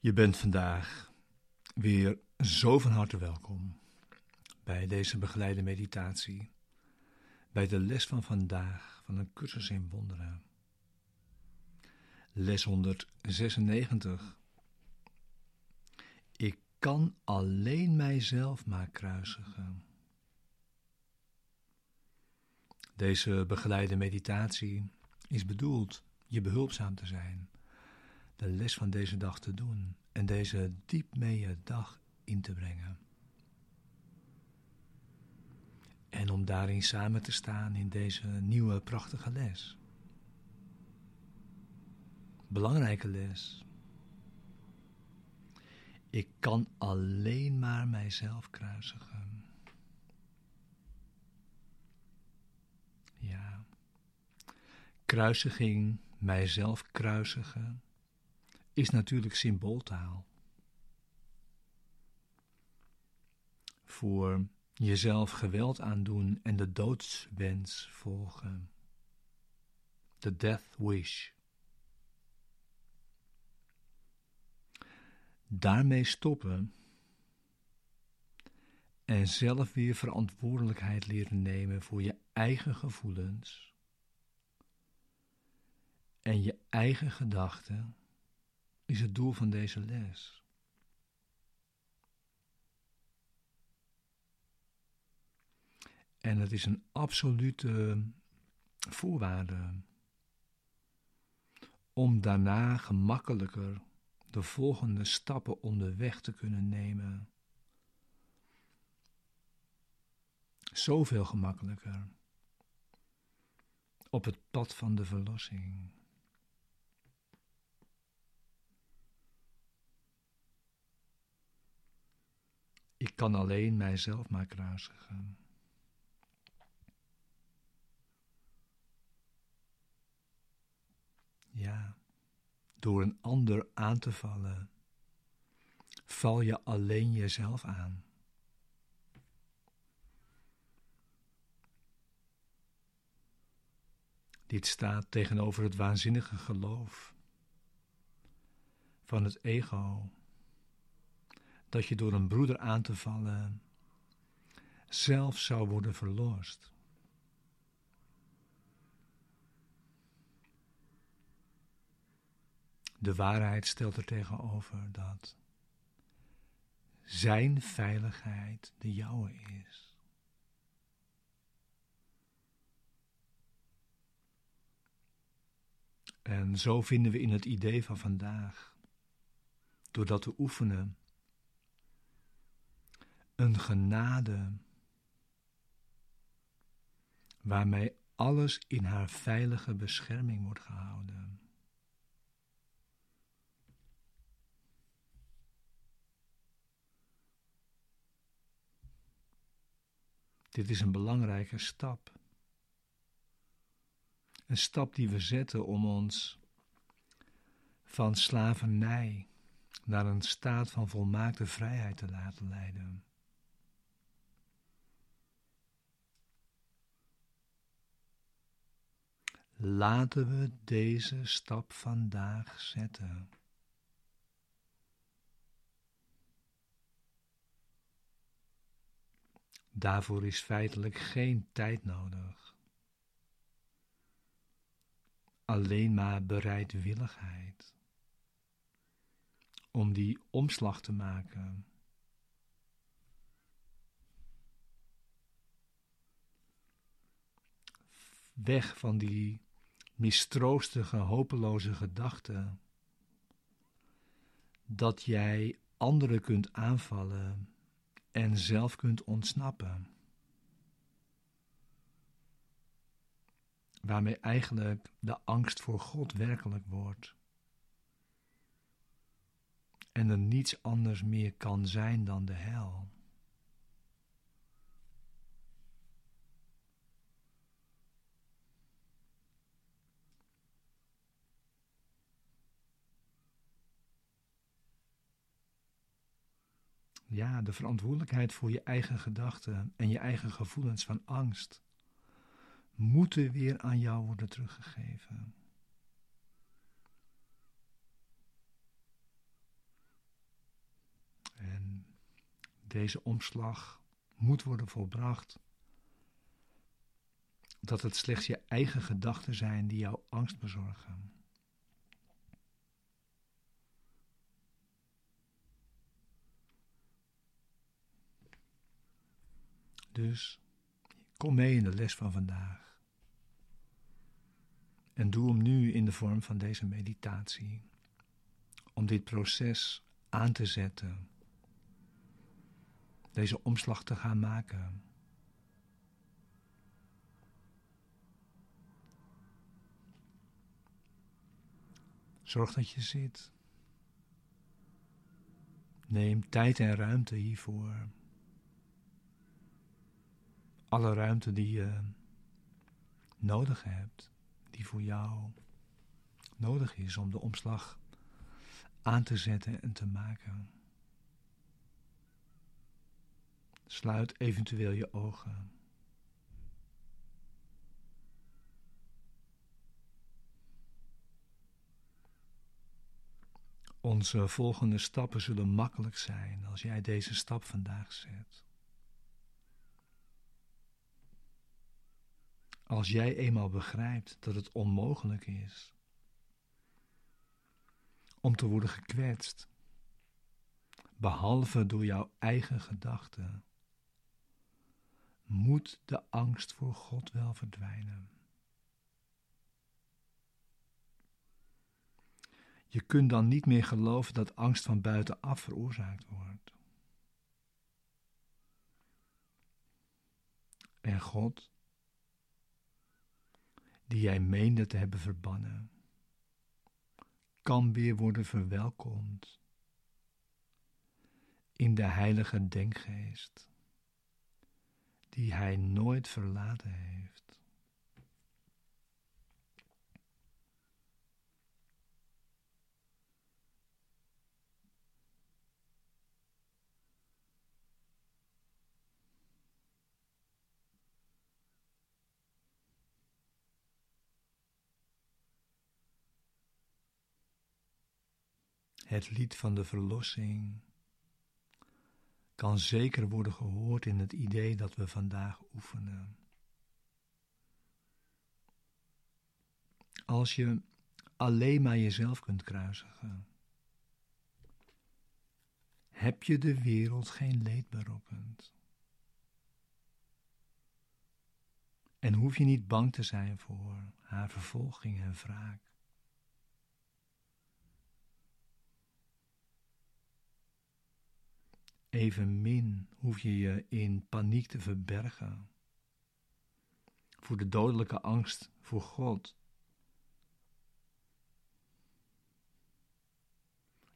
Je bent vandaag weer zo van harte welkom bij deze begeleide meditatie, bij de les van vandaag van een cursus in wonderen. Les 196. Ik kan alleen mijzelf maar kruisigen. Deze begeleide meditatie is bedoeld je behulpzaam te zijn de les van deze dag te doen en deze diep mee je dag in te brengen. En om daarin samen te staan in deze nieuwe prachtige les. Belangrijke les. Ik kan alleen maar mijzelf kruisigen. Ja. Kruisiging, mijzelf kruisigen is natuurlijk symbooltaal. Voor jezelf geweld aandoen en de doodswens volgen. De death wish. Daarmee stoppen en zelf weer verantwoordelijkheid leren nemen voor je eigen gevoelens en je eigen gedachten is het doel van deze les. En het is een absolute voorwaarde om daarna gemakkelijker de volgende stappen onderweg te kunnen nemen. Zoveel gemakkelijker op het pad van de verlossing. Kan alleen mijzelf maar kruisigen. Ja, door een ander aan te vallen, val je alleen jezelf aan. Dit staat tegenover het waanzinnige geloof van het ego dat je door een broeder aan te vallen zelf zou worden verlost. De waarheid stelt er tegenover dat zijn veiligheid de jouwe is. En zo vinden we in het idee van vandaag, doordat we oefenen een genade waarmee alles in haar veilige bescherming wordt gehouden. Dit is een belangrijke stap. Een stap die we zetten om ons van slavernij naar een staat van volmaakte vrijheid te laten leiden. Laten we deze stap vandaag zetten. Daarvoor is feitelijk geen tijd nodig. Alleen maar bereidwilligheid om die omslag te maken. Weg van die mistroostige, hopeloze gedachte dat jij anderen kunt aanvallen en zelf kunt ontsnappen. Waarmee eigenlijk de angst voor God werkelijk wordt. En er niets anders meer kan zijn dan de hel. Ja, de verantwoordelijkheid voor je eigen gedachten en je eigen gevoelens van angst moeten weer aan jou worden teruggegeven. En deze omslag moet worden volbracht. Dat het slechts je eigen gedachten zijn die jou angst bezorgen. Dus kom mee in de les van vandaag. En doe hem nu in de vorm van deze meditatie. Om dit proces aan te zetten. Deze omslag te gaan maken. Zorg dat je zit. Neem tijd en ruimte hiervoor alle ruimte die je nodig hebt, die voor jou nodig is om de omslag aan te zetten en te maken. Sluit eventueel je ogen. Onze volgende stappen zullen makkelijk zijn als jij deze stap vandaag zet. Als jij eenmaal begrijpt dat het onmogelijk is om te worden gekwetst, behalve door jouw eigen gedachten, moet de angst voor God wel verdwijnen. Je kunt dan niet meer geloven dat angst van buitenaf veroorzaakt wordt. En God die jij meende te hebben verbannen, kan weer worden verwelkomd in de heilige denkgeest, die hij nooit verlaten heeft. Het lied van de verlossing kan zeker worden gehoord in het idee dat we vandaag oefenen. Als je alleen maar jezelf kunt kruisigen, heb je de wereld geen leed berokkend. En hoef je niet bang te zijn voor haar vervolging en wraak. Evenmin hoef je je in paniek te verbergen voor de dodelijke angst voor God,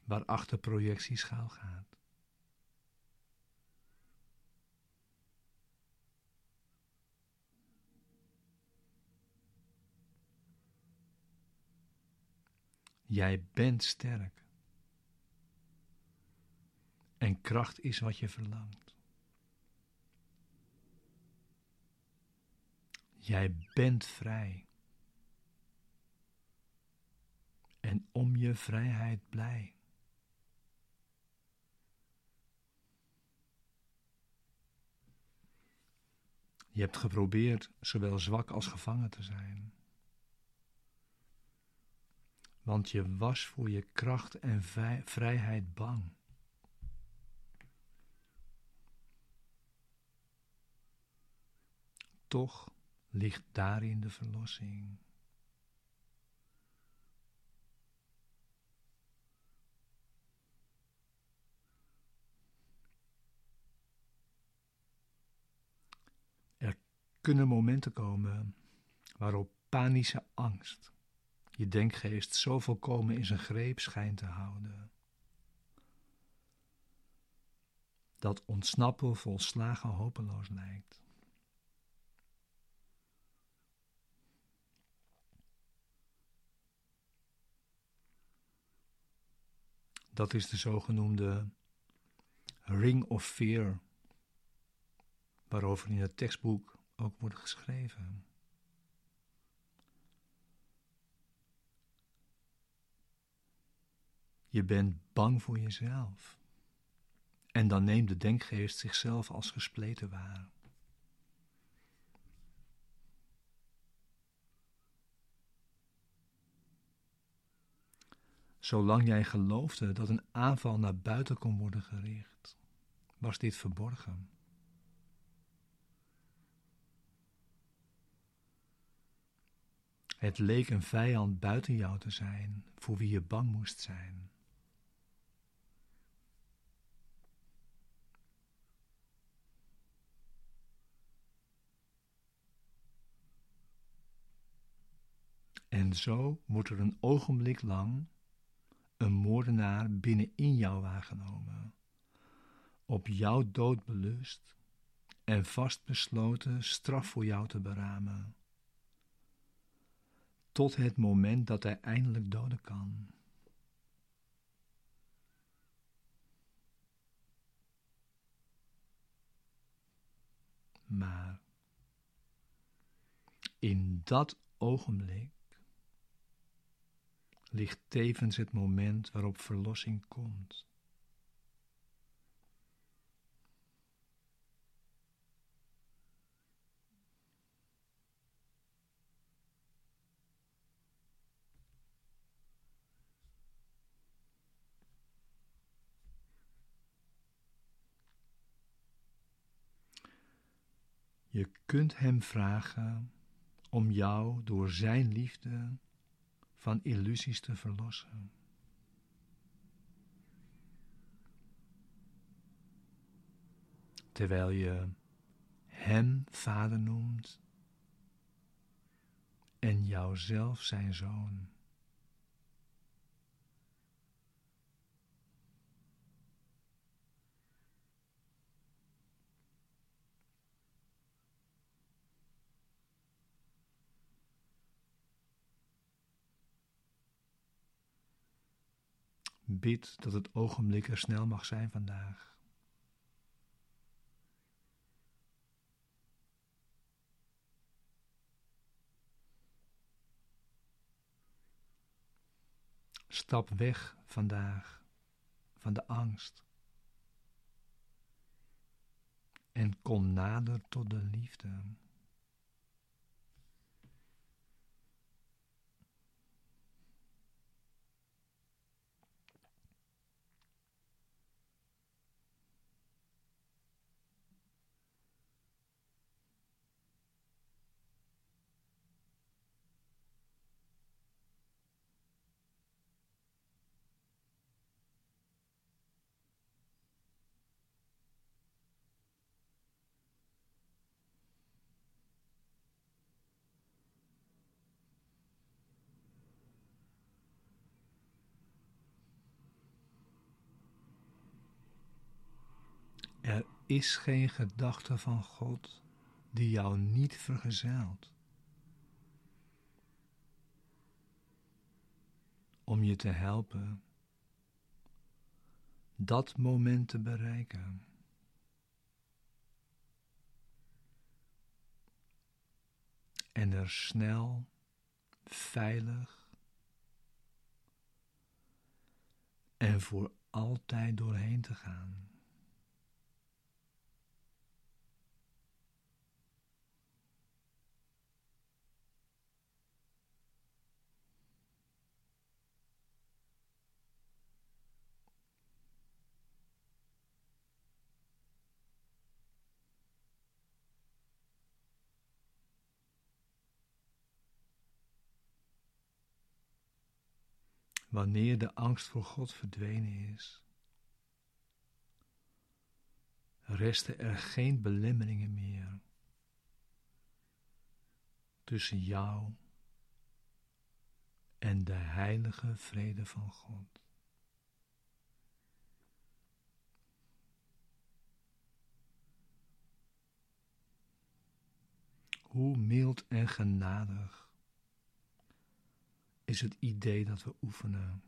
waarachter projectie schaal gaat. Jij bent sterk. En kracht is wat je verlangt. Jij bent vrij. En om je vrijheid blij. Je hebt geprobeerd zowel zwak als gevangen te zijn. Want je was voor je kracht en vrijheid bang. Toch ligt daarin de verlossing. Er kunnen momenten komen waarop panische angst je denkgeest zo volkomen in zijn greep schijnt te houden. Dat ontsnappen volslagen hopeloos lijkt. Dat is de zogenoemde Ring of Fear, waarover in het tekstboek ook wordt geschreven. Je bent bang voor jezelf En dan neemt de denkgeest zichzelf als gespleten waar. Zolang jij geloofde dat een aanval naar buiten kon worden gericht, was dit verborgen. Het leek een vijand buiten jou te zijn, voor wie je bang moest zijn. En zo wordt er een ogenblik lang een moordenaar binnenin jou waargenomen, op jouw dood belust en vastbesloten straf voor jou te beramen, tot het moment dat hij eindelijk doden kan. Maar in dat ogenblik ligt tevens het moment waarop verlossing komt. Je kunt Hem vragen om jou door Zijn liefde van illusies te verlossen. Terwijl je Hem Vader noemt en jouzelf zijn zoon. Bid dat het ogenblik er snel mag zijn vandaag. Stap weg vandaag van de angst en kom nader tot de liefde. Er is geen gedachte van God die jou niet vergezelt. Om je te helpen dat moment te bereiken. En er snel, veilig en voor altijd doorheen te gaan. Wanneer de angst voor God verdwenen is, resten er geen belemmeringen meer tussen jou en de heilige vrede van God. Hoe mild en genadig is het idee dat we oefenen.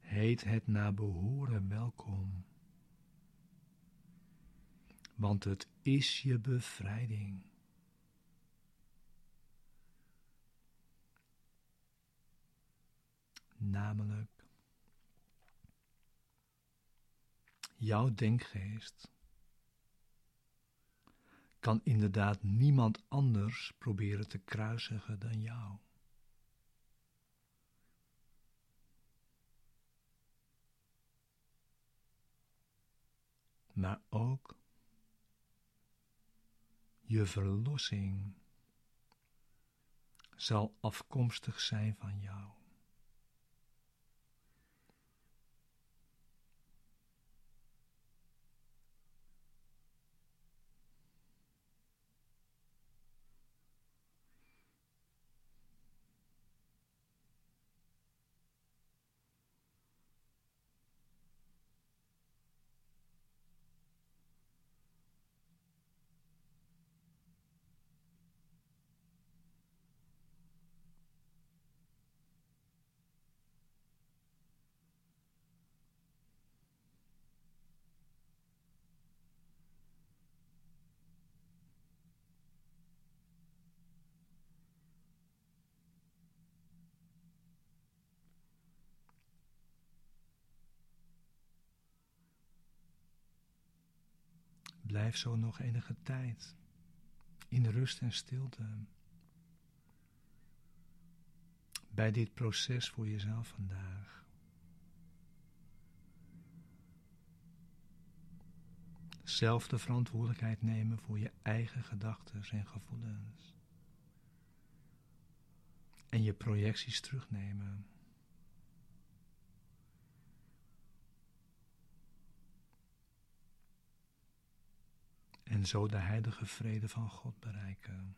Heet het naar behoren welkom, want het is je bevrijding. Namelijk, jouw denkgeest kan inderdaad niemand anders proberen te kruisigen dan jou. Maar ook je verlossing zal afkomstig zijn van jou. Blijf zo nog enige tijd in rust en stilte bij dit proces voor jezelf vandaag. Zelf de verantwoordelijkheid nemen voor je eigen gedachten en gevoelens. En je projecties terugnemen. En zo de heilige vrede van God bereiken.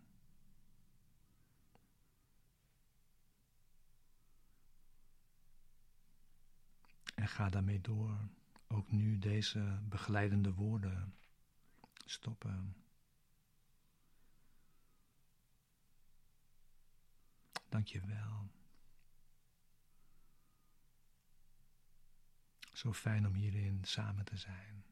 En ga daarmee door. Ook nu deze begeleidende woorden stoppen. Dank je wel. Zo fijn om hierin samen te zijn.